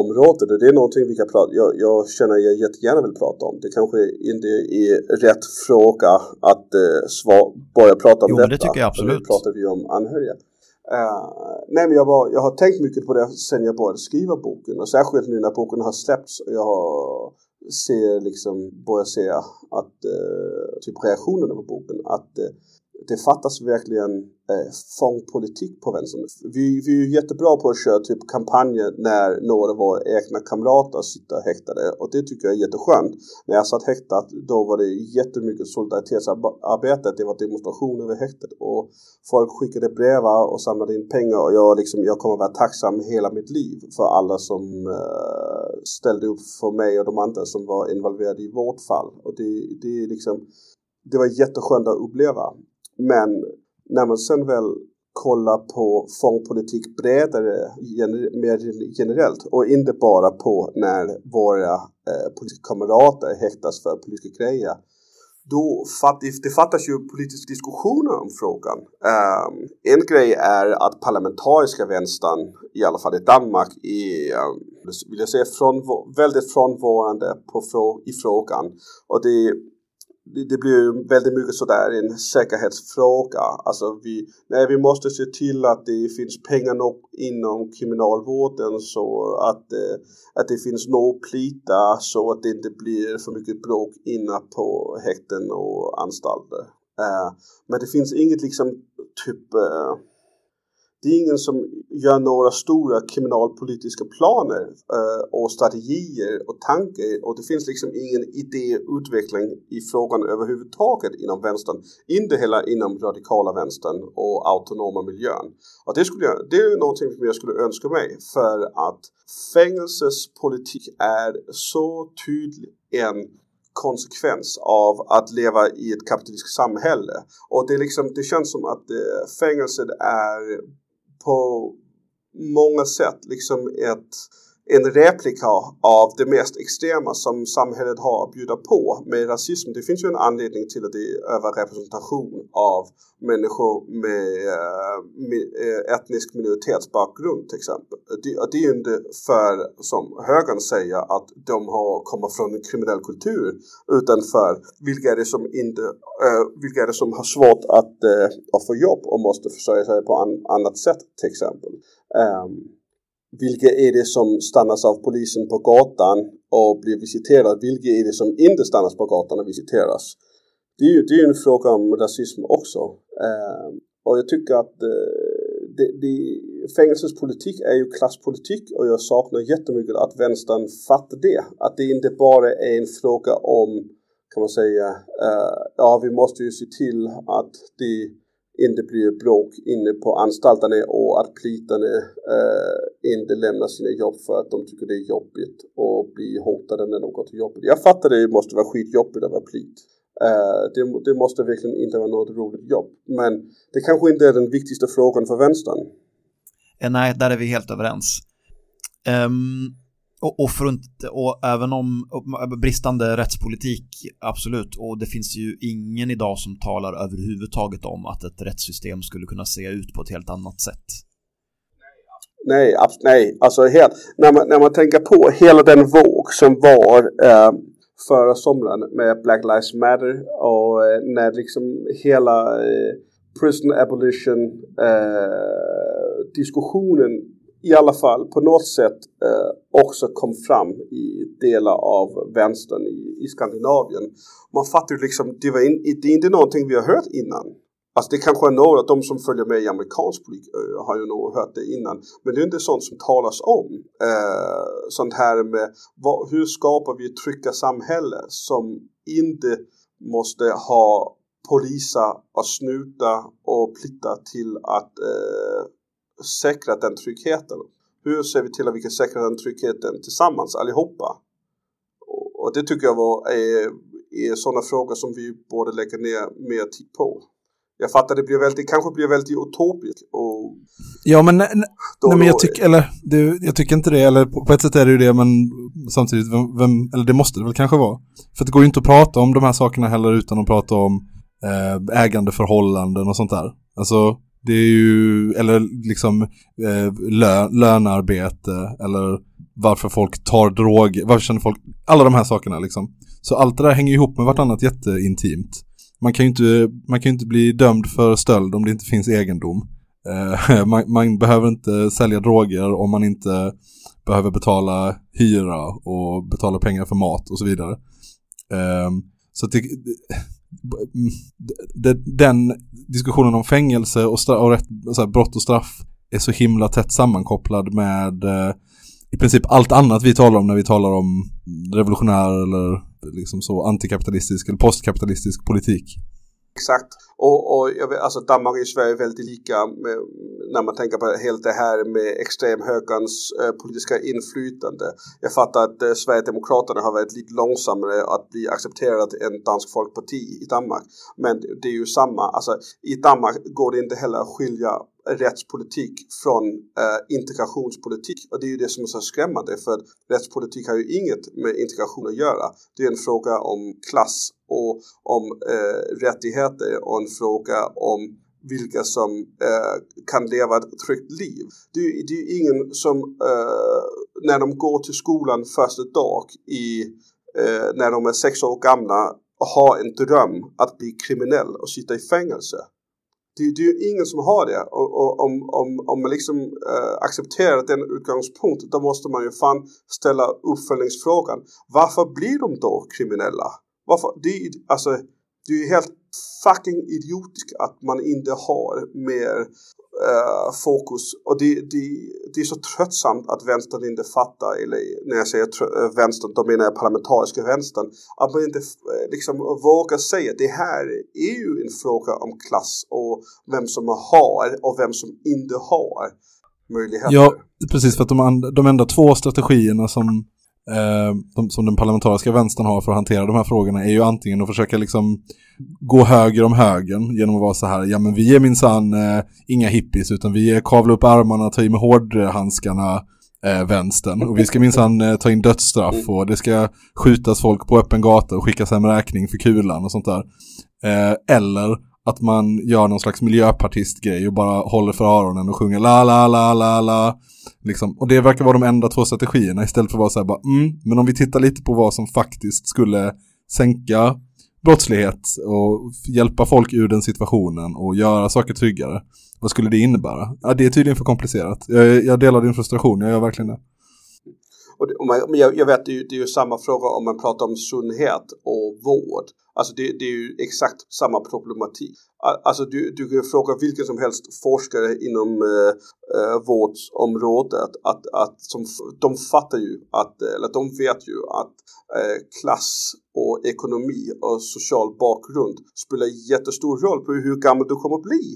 området. Det är någonting vi kan prata jag, jag känner jag jättegärna vill prata om. Det kanske inte är rätt fråga att uh, svar, börja prata om jo, detta. Jo, det tycker jag absolut. Nu pratar vi om anhöriga. Uh, nej, men jag, var, jag har tänkt mycket på det sen jag började skriva boken. Och särskilt nu när boken har släppts och jag har, ser liksom, börjar se att eh, typ reaktionerna på boken. Att eh, det fattas verkligen eh, fångpolitik på vänstern. Vi, vi är jättebra på att köra typ kampanjer när några av våra egna kamrater sitter häktade och det tycker jag är jätteskönt. När jag satt häktad då var det jättemycket solidaritetsarbete. Det var demonstrationer över häktet och folk skickade brev och samlade in pengar och jag, liksom, jag kommer vara tacksam hela mitt liv för alla som eh, ställde upp för mig och de andra som var involverade i vårt fall. Och det, det är liksom det var jätteskönt att uppleva. Men när man sen väl kollar på fångpolitik bredare, mer generellt och inte bara på när våra eh, politiska kamrater häktas för politiska grejer. Då fatt, det fattas ju politiska diskussioner om frågan. Um, en grej är att parlamentariska vänstern, i alla fall i Danmark, är um, ehm, vill jag säga, från, väldigt frånvarande på i frågan. Och det det blir väldigt mycket sådär en säkerhetsfråga. Alltså vi, nej, vi måste se till att det finns pengar nog inom kriminalvården så att, eh, att det finns nog plita så att det inte blir för mycket bråk inne på häkten och anstalter. Eh, men det finns inget liksom typ eh, det är ingen som gör några stora kriminalpolitiska planer eh, och strategier och tankar och det finns liksom ingen idéutveckling i frågan överhuvudtaget inom vänstern. Inte heller inom radikala vänstern och autonoma miljön. Och det, skulle jag, det är någonting som jag skulle önska mig för att fängelsespolitik är så tydlig en konsekvens av att leva i ett kapitalistiskt samhälle. Och det, är liksom, det känns som att eh, fängelset är på många sätt liksom ett, en replika av det mest extrema som samhället har att bjuda på med rasism. Det finns ju en anledning till att det är överrepresentation av människor med, eh, med eh, etnisk minoritetsbakgrund till exempel. Det, det är ju inte för, som högern säger, att de har kommit från en kriminell kultur utan för vilka är det som inte, eh, vilka är det som har svårt att, att få jobb och måste försörja sig på an, annat sätt till exempel. Um, vilka är det som stannas av polisen på gatan och blir visiterade? Vilka är det som inte stannas på gatan och visiteras? Det är ju det är en fråga om rasism också. Eh, och jag tycker att uh, det, det, fängelsens politik är ju klasspolitik och jag saknar jättemycket att vänstern fattar det. Att det inte bara är en fråga om, kan man säga, eh, ja vi måste ju se till att det inte blir bråk inne på anstalterna och att plitarna eh, inte lämnar sina jobb för att de tycker det är jobbigt och blir hotade när de går till jobbet. Jag fattar det måste vara skitjobbigt att vara plit. Eh, det, det, måste verkligen inte vara något roligt jobb. Men det kanske inte är den viktigaste frågan för vänstern. Eh, nej, där är vi helt överens. Um, och, och, för, och även om bristande rättspolitik, absolut, och det finns ju ingen idag som talar överhuvudtaget om att ett rättssystem skulle kunna se ut på ett helt annat sätt. Nej, nej, alltså helt, när, man, när man tänker på hela den våg som var eh, förra sommaren med Black Lives Matter och eh, när liksom hela eh, prison abolition eh, diskussionen i alla fall på något sätt eh, också kom fram i delar av vänstern i, i Skandinavien. Man fattar ju liksom, det, var in, det är inte någonting vi har hört innan. Alltså det kanske är några, de som följer med i amerikansk politik eh, har ju nog hört det innan. Men det är inte sånt som talas om. Eh, sånt här med vad, hur skapar vi ett trygga samhälle som inte måste ha poliser och snuta och plitta till att eh, säkra den tryggheten? Hur ser vi till att vi kan säkra den tryggheten tillsammans allihopa? Och, det tycker jag var, är, är sådana frågor som vi borde lägga ner mer tid på. Jag fattar det blir väldigt, kanske blir väldigt utopiskt och... Ja men, nej, nej, men jag tycker, eller det, jag tycker inte det, eller på, på, ett sätt är det ju det men samtidigt, vem, vem, eller det måste det väl kanske vara. För det går ju inte att prata om de här sakerna heller utan att prata om eh, ägandeförhållanden och sånt där. Alltså det är ju, eller liksom eh, lö, lönarbete eller varför folk tar droger, varför känner folk, alla de här sakerna liksom. Så allt det där hänger ihop med vartannat jätteintimt. Man kan ju inte, man kan inte bli dömd för stöld om det inte finns egendom. Eh, man, man, behöver inte sälja droger om man inte behöver betala hyra och betala pengar för mat och så vidare. Eh, så det, Mm, den diskussionen om fängelse och, och rätt, så här, brott och straff är så himla tätt sammankopplad med eh, i princip allt annat vi talar om när vi talar om revolutionär eller liksom så antikapitalistisk eller postkapitalistisk politik. Exakt. Och, och jag vet, alltså Danmark och Sverige är väldigt lika med, när man tänker på helt det här med extremhögerns eh, politiska inflytande. Jag fattar att eh, Sverigedemokraterna har varit lite långsammare att bli accepterat än Dansk Folkparti i Danmark. Men det är ju samma, alltså i Danmark går det inte heller att skilja rättspolitik från eh, integrationspolitik. Och det är ju det som är så skrämmande för att rättspolitik har ju inget med integration att göra. Det är en fråga om klass och om eh, rättigheter och en fråga om vilka som eh, kan leva ett tryggt liv. Det, det är ingen som eh, när de går till skolan första dag i, eh, när de är sex år gamla har en dröm att bli kriminell och sitta i fängelse det, det är ju ingen som har det. Och, och om, om, om man liksom äh, accepterar den utgångspunkt då måste man ju fan ställa uppföljningsfrågan. Varför blir de då kriminella? Varför? Det, alltså, det är ju helt fucking idiotiskt att man inte har mer uh, fokus. Och det, det, det är så tröttsamt att vänstern inte fattar, eller när jag säger eh, vänstern, då menar jag parlamentariska vänstern, att man inte eh, liksom vågar säga det här är ju en fråga om klass och vem som har och vem som inte har möjligheter. Ja, precis för att de, de enda två strategierna som eh, de, som den parlamentariska vänstern har för att hantera de här frågorna är ju antingen att försöka liksom gå höger om högern genom att vara så här, ja men vi är minsann eh, inga hippies utan vi är kavla upp armarna, ta i med hårdhandskarna eh, vänstern. Och vi ska minsann eh, ta in dödsstraff och det ska skjutas folk på öppen gata och skickas hem räkning för kulan och sånt där. Eh, eller att man gör någon slags miljöpartistgrej och bara håller för öronen och sjunger la la la la la. Liksom. Och det verkar vara de enda två strategierna istället för att vara så här bara mm, men om vi tittar lite på vad som faktiskt skulle sänka brottslighet och hjälpa folk ur den situationen och göra saker tryggare. Vad skulle det innebära? Ja, det är tydligen för komplicerat. Jag, jag delar din frustration, jag gör verkligen det. Och det, och man, jag, jag vet, det är, ju, det är ju samma fråga om man pratar om sundhet och vård. Alltså det, det är ju exakt samma problematik. Alltså du, du kan fråga vilken som helst forskare inom eh, eh vårdsområdet att, att som, de fattar ju att, eh, eller de vet ju att eh, klass och ekonomi och social bakgrund spelar jättestor roll på hur gammal du kommer att bli.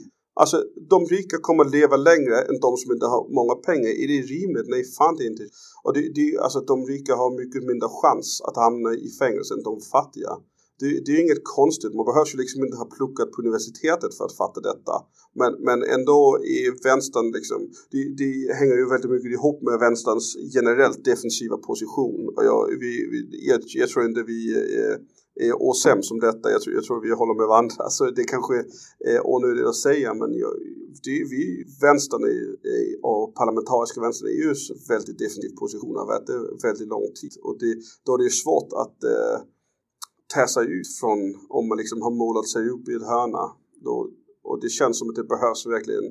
Alltså de rika kommer att leva längre än de som inte har många pengar. Är det rimligt? Nej, fan det är inte. Och det, det, alltså de rika har mycket mindre chans att hamna i fängelse än de fattiga. Det, det är inget konstigt, man behöver ju liksom inte ha pluggat på universitetet för att fatta detta. Men, men ändå i vänstern liksom, det, det hänger ju väldigt mycket ihop med vänsterns generellt defensiva position. Och jag, vi, vi, jag, jag tror inte vi eh, är, är osams om detta, jag tror, jag tror vi håller med varandra. Så det kanske är onödigt att säga men jag, det, vi, vänstern är, och parlamentariska vänstern är ju väldigt definitiv position har varit det väldigt lång tid. Och det, då är det ju svårt att eh, sig ut från om man liksom har målat sig upp i ett hörna. Då, och det känns som att det behövs verkligen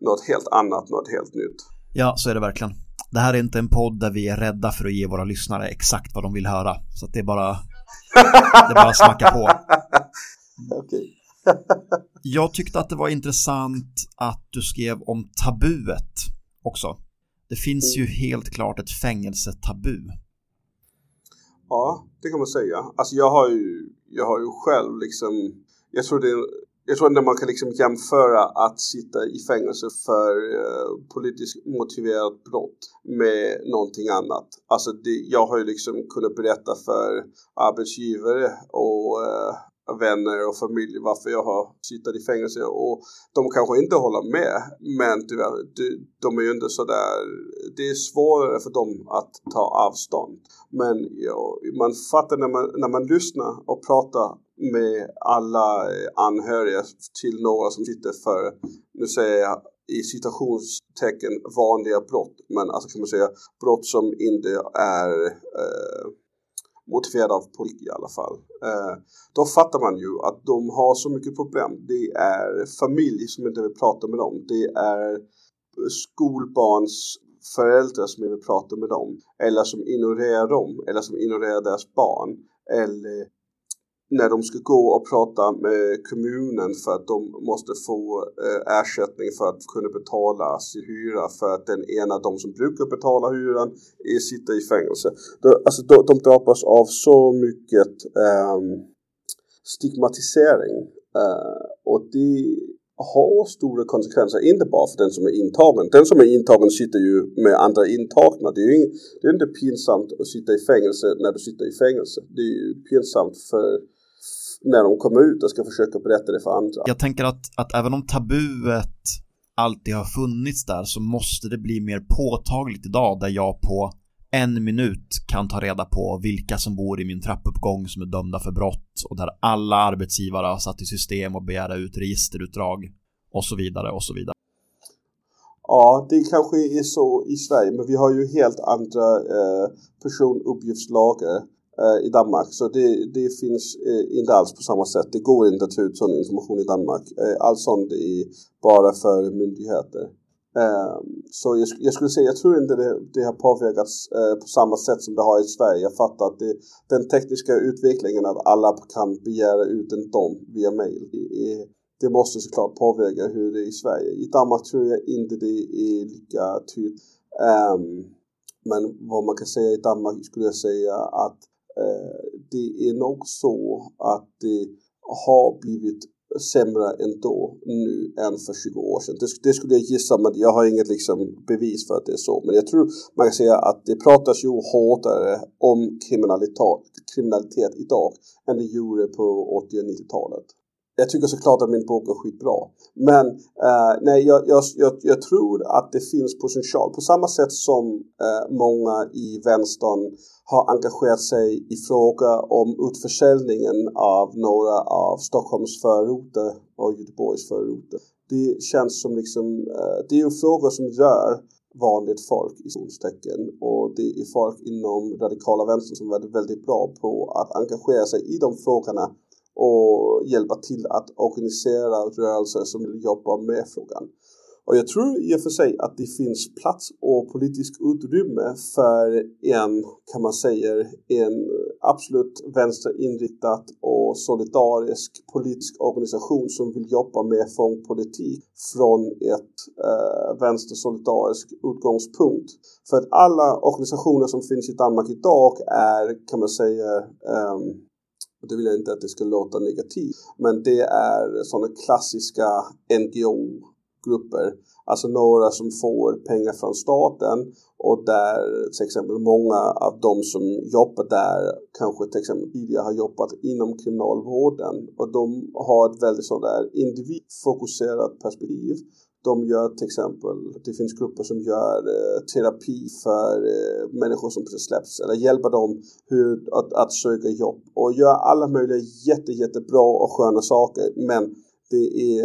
något helt annat, något helt nytt. Ja, så är det verkligen. Det här är inte en podd där vi är rädda för att ge våra lyssnare exakt vad de vill höra. Så att det är bara, det är bara att smacka på. Okej. Jag tyckte att det var intressant att du skrev om tabuet också. Det finns ju helt klart ett fängelsetabu. Ja, det kan man säga. Alltså jag har ju, jag har ju själv liksom, jag tror det jag tror inte man kan liksom jämföra att sitta i fängelse för eh, politiskt motiverat brott med någonting annat. Alltså det, jag har ju liksom kunnat berätta för arbetsgivare och eh, vänner och familj varför jag har suttit i fängelse. Och de kanske inte håller med men tyvärr, de, är ju inte sådär, det är svårare för dem att ta avstånd. Men ja, man fattar när man, när man lyssnar och pratar med alla eh, anhöriga till några som sitter för, nu säger jag i citationstecken vanliga brott, men alltså kan man säga brott som inte är eh, motiverade av politik i alla fall. Eh, då fattar man ju att de har så mycket problem. Det är familj som inte vill prata med dem. Det är skolbarns föräldrar som inte vill prata med dem. Eller som ignorerar dem. Eller som ignorerar deras barn. Eller när de ska gå och prata med kommunen för att de måste få eh, ersättning för att kunna betala sin hyra för att den ena av de som brukar betala hyran är, sitter i fängelse. De, alltså de, de drabbas av så mycket ehm, stigmatisering eh, och det har stora konsekvenser, inte bara för den som är intagen. Den som är intagen sitter ju med andra intagna. Det är ju inte, det är inte pinsamt att sitta i fängelse när du sitter i fängelse. Det är ju pinsamt för när de kommer ut och ska försöka berätta det för andra. Jag tänker att, att även om tabuet alltid har funnits där så måste det bli mer påtagligt idag där jag på en minut kan ta reda på vilka som bor i min trappuppgång som är dömda för brott och där alla arbetsgivare har satt i system och begära ut registerutdrag och så vidare och så vidare. Ja, det kanske är så i Sverige, men vi har ju helt andra eh, personuppgiftslagar Eh, i Danmark. Så det, det finns eh, inte alls på samma sätt. Det går inte att ta ut sån information i Danmark. Eh, Allt sånt är bara för myndigheter. Så jag, jag, skulle säga, jag tror inte det, det har påverkats på samma sätt som det har i Sverige. Jag fattar att det, den tekniska utvecklingen att alla kan begära ut en dom via mail. Det, det måste såklart påverka hur det är i Sverige. I Danmark tror jag inte det är lika tydligt. Ehm, men vad man kan säga i Danmark skulle jag säga att Eh, det är nog så att det har blivit sämre ändå nu än för 20 år sedan. Det, det, skulle jag gissa, men jag har inget liksom bevis för att det är så. Men jag tror man kan säga att det pratas ju hårdare om kriminalitet, kriminalitet idag än det gjorde på 80 och 90-talet. jag tycker såklart att min bok är skitbra. Men eh, nej, jag, jag, jag, jag, tror att det finns potential. På samma sätt som eh, många i vänstern har engagerat sig i fråga om utförsäljningen av några av Stockholms förorter och Göteborgs förorter. Det känns som liksom, eh, det är ju frågor som rör vanligt folk i solstecken och det är folk inom radikala vänstern som är väldigt, väldigt bra på att engagera sig i de frågorna och hjälpa till att organisera rörelser som vill jobba med frågan. Och jag tror i och för sig att det finns plats och politisk utrymme för en, kan man säga, en absolut vänsterinriktad och solidarisk politisk organisation som vill jobba med fångpolitik från ett eh, vänstersolidarisk utgångspunkt. För att alla organisationer som finns i Danmark idag är, kan man säga, eh, det vill jag inte att det ska låta negativt, men det är sådana klassiska NGO grupper, Alltså några som får pengar från staten och där till exempel många av de som jobbar där kanske till exempel tidigare har jobbat inom kriminalvården och de har ett väldigt sådär individfokuserat perspektiv. De gör till exempel, det finns grupper som gör eh, terapi för eh, människor som precis släppts eller hjälper dem hur, att, att söka jobb och gör alla möjliga jätte, jättebra och sköna saker. Men det är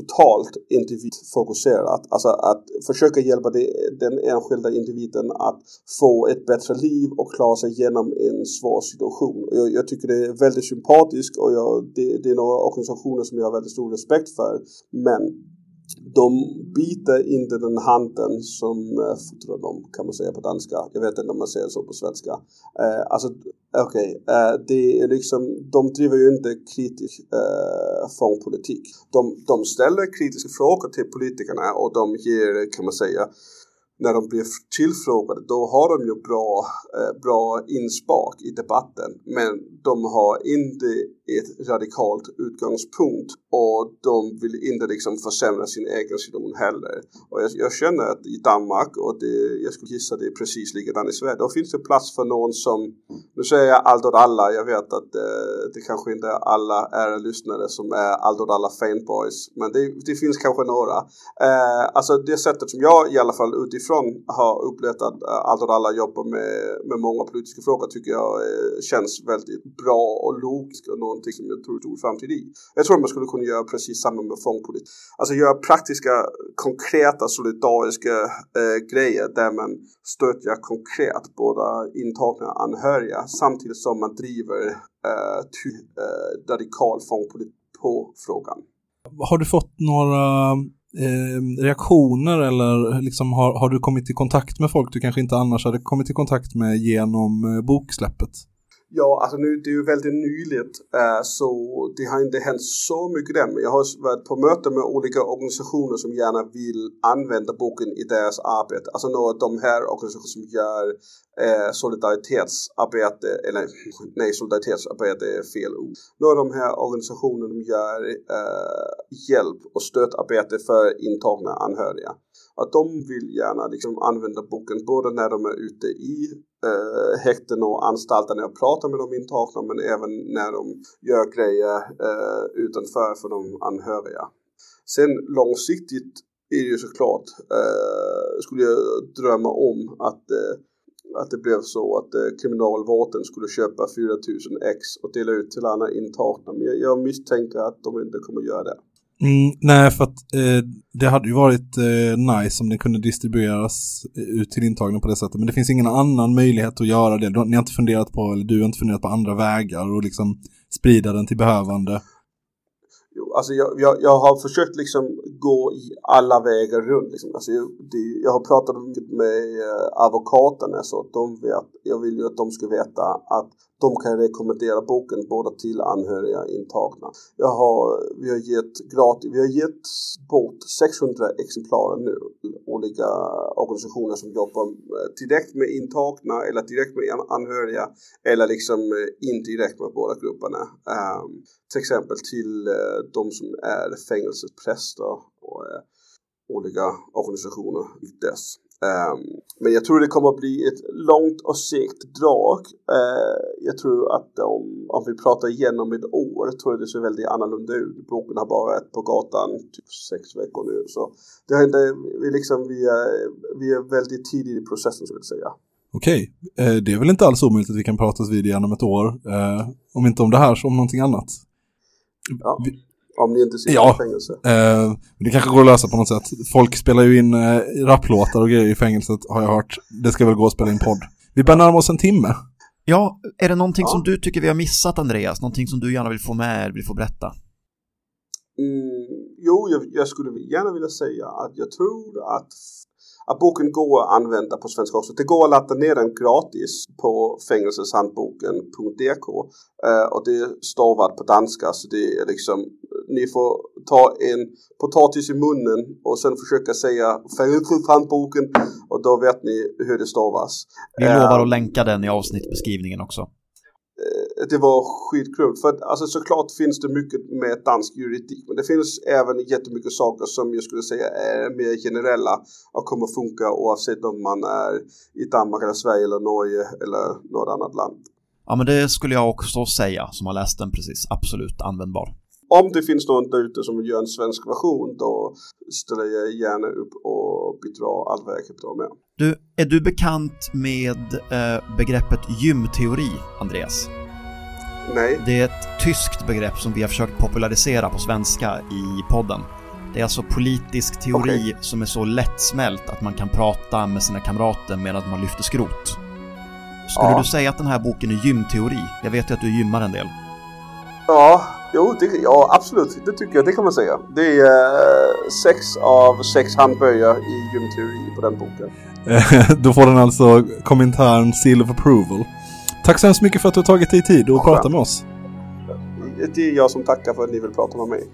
totalt individfokuserat. Alltså att försöka hjälpa det, den enskilda individen att få ett bättre liv och klara sig igenom en svår situation. Jag, jag tycker det är väldigt sympatiskt och jag, det, det är några organisationer som jag har väldigt stor respekt för. Men de biter inte den handen som äh, fotrar dem kan man säga på danska. Jag vet inte om man säger så på svenska. Eh, alltså okej, okay, eh, det är liksom, de driver ju inte kritisk eh, fångpolitik. De, de ställer kritiska frågor till politikerna och de ger, kan man säga, när de blir tillfrågade då har de ju bra, eh, bra inspak i debatten men de har inte ett radikalt utgångspunkt och de vill inte liksom försämra sin egen situation heller. Och jag, jag känner att i Danmark och det, jag skulle gissa det är precis likadant i Sverige, då finns det plats för någon som, nu säger jag allt åt alla, jag vet att eh, det kanske inte är alla är lyssnare som är allt åt alla fanboys men det, det finns kanske några. Eh, alltså det sättet som jag i alla fall utifrån har upplevt att eh, allt och alla jobbar med, med många politiska frågor tycker jag eh, känns väldigt bra och logiskt och någonting som jag tror stor framtid i. Jag tror att man skulle kunna göra precis samma med fångpolitik. Alltså göra praktiska, konkreta, solidariska eh, grejer där man stödjer konkret båda intagna och anhöriga samtidigt som man driver eh, ty, eh, radikal fångpolitik på frågan. Har du fått några eh, reaktioner eller liksom har, har du kommit i kontakt med folk du kanske inte annars hade kommit i kontakt med genom eh, boksläppet? Ja, alltså nu, det är ju väldigt nyligt eh, så det har inte hänt så mycket än. Men jag har varit på möten med olika organisationer som gärna vill använda boken i deras arbete. Alltså några av de här organisationerna som gör eh, solidaritetsarbete, eller nej solidaritetsarbete är fel ord. Några av de här organisationerna gör eh, hjälp och stödarbete för intagna anhöriga att de vill gärna liksom använda boken både när de är ute i eh, häkten och anstalter när jag pratar med de intagna men även när de gör grejer eh, utanför för de anhöriga. Sen långsiktigt är det ju såklart, eh, skulle jag drömma om att eh, att det blev så att eh, kriminalvården skulle köpa 4000 ex och dela ut till alla intagna. Men jag, jag misstänker att de inte kommer göra det. Mm, nej, för att eh, det hade ju varit eh, nice om den kunde distribueras eh, ut till intagna på det sättet. Men det finns ingen annan möjlighet att göra det. Ni har inte funderat på, eller du har inte funderat på andra vägar och liksom sprida den till behövande. Jo, alltså jag, jag, jag har försökt liksom gå i alla vägar runt. Liksom. Alltså jag, det, jag har pratat med eh, advokaterna så att de vet, jag vill ju att de ska veta att de kan rekommendera boken både till anhöriga intagna. Jag har, vi har gett gratis, vi har gett bort 600 exemplar nu. Olika organisationer som jobbar eh, direkt med intagna eller direkt med anhöriga eller liksom eh, indirekt med båda grupperna. Um, till exempel till uh, de som är fängelsepräster och uh, olika organisationer dess. Ehm, men jag tror det kommer att bli ett långt och segt drag. Eh, jag tror att om, om vi pratar igen om ett år tror jag det ser väldigt annorlunda ut. Boken har bara varit på gatan typ sex veckor nu. Så det har inte, vi, liksom, vi, är, vi är väldigt tidigt i processen skulle jag säga. Okej, eh, det är väl inte alls omöjligt att vi kan pratas vid igen om ett år. Eh, om inte om det här så om någonting annat. Ja. Vi- Om ni inte sitter Ja. i fängelse. Eh, det kanske går att lösa på något sätt. Folk spelar ju in eh, rapplåtar och grejer i fängelset har jag hört. Det ska väl gå att spela in podd. Vi börjar närma oss en timme. Ja, är det någonting Ja. som du tycker vi har missat Andreas? Någonting som du gärna vill få med, vill få berätta? Mm, jo, jag, jag skulle gärna vilja säga att jag tror att, att boken går att använda på svenska också. Det går att ladda ner den gratis på fängelseshandboken.dk eh, och det är stavat på danska så det är liksom ni får ta en potatis i munnen och sen försöka säga fängelseshandboken och då vet ni hur det stavas. Vi lovar att länka den i avsnittbeskrivningen också. eh, det var skitkul. För att, alltså såklart finns det mycket med dansk juridik. Men det finns även jättemycket saker som jag skulle säga är mer generella. Och kommer funka oavsett om man är i Danmark eller Sverige eller Norge eller något annat land. Ja, men det skulle jag också säga som har läst den precis. Absolut användbar. Om det finns någon där ute som vill göra en svensk version då ställer jag gärna upp och bidrar allt vad jag kan bidra med. Du, är du bekant med eh, begreppet gymteori, Andreas? Nej, Det är ett tyskt begrepp som vi har försökt popularisera på svenska i podden. Det är alltså politisk teori Okej. som är så lättsmält att man kan prata med sina kamrater medan man lyfter skrot. Skulle Ja. du säga att den här boken är gymteori? Jag vet ju att du gymmar en del. Ja, jo, det, ja absolut. Det tycker jag. Det kan man säga. Det är eh, sex av sex handböjar i gymteori på den boken. Eh, Då får den alltså kommentaren seal of approval. Tack så hemskt mycket för att du har tagit dig tid och Skönt. prata med oss. Det är jag som tackar för att ni vill prata med mig.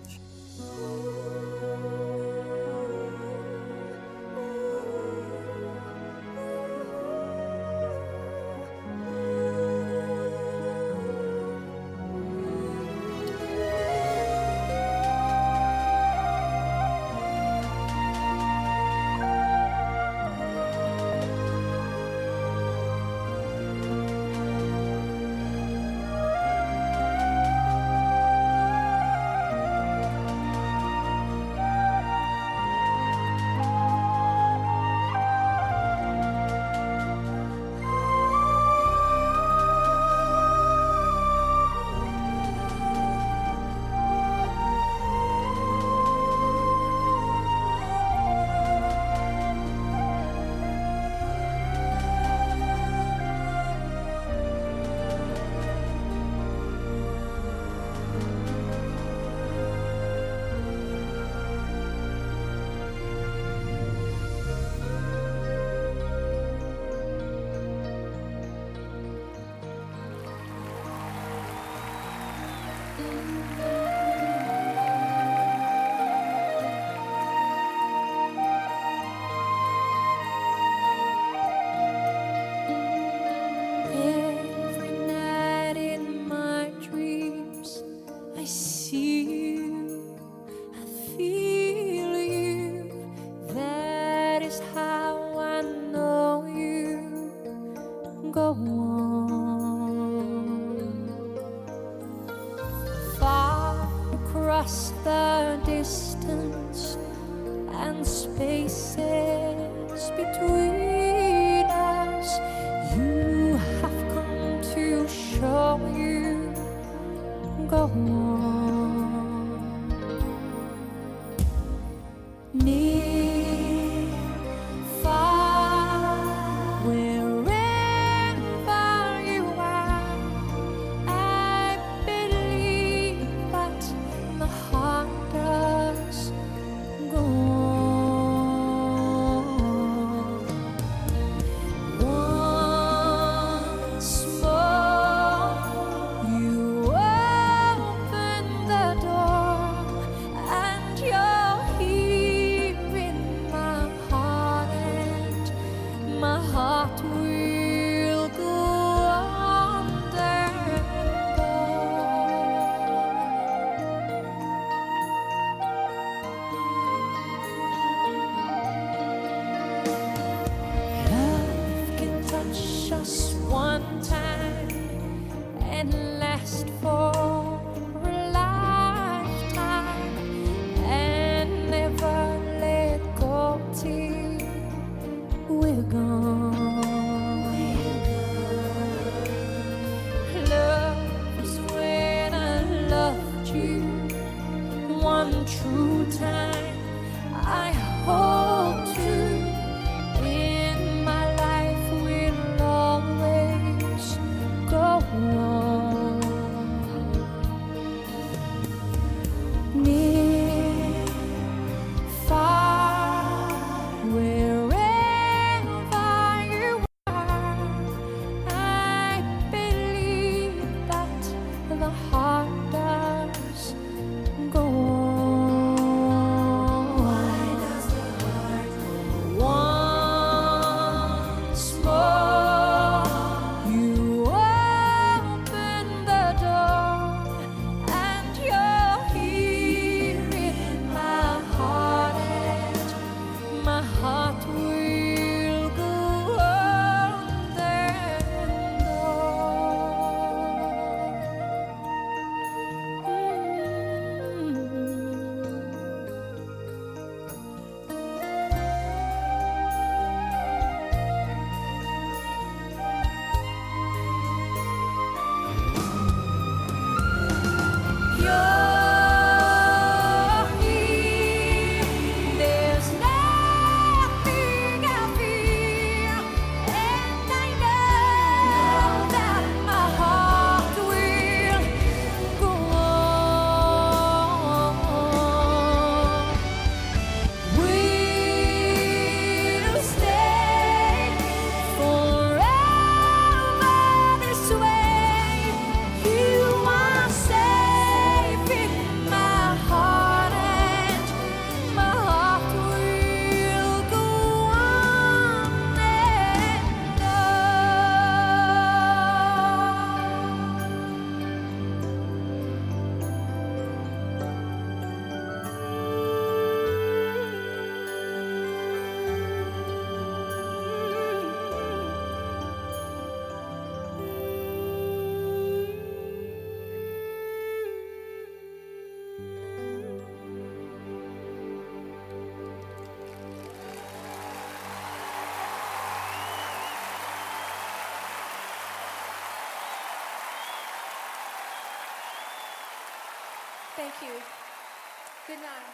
You. Good night.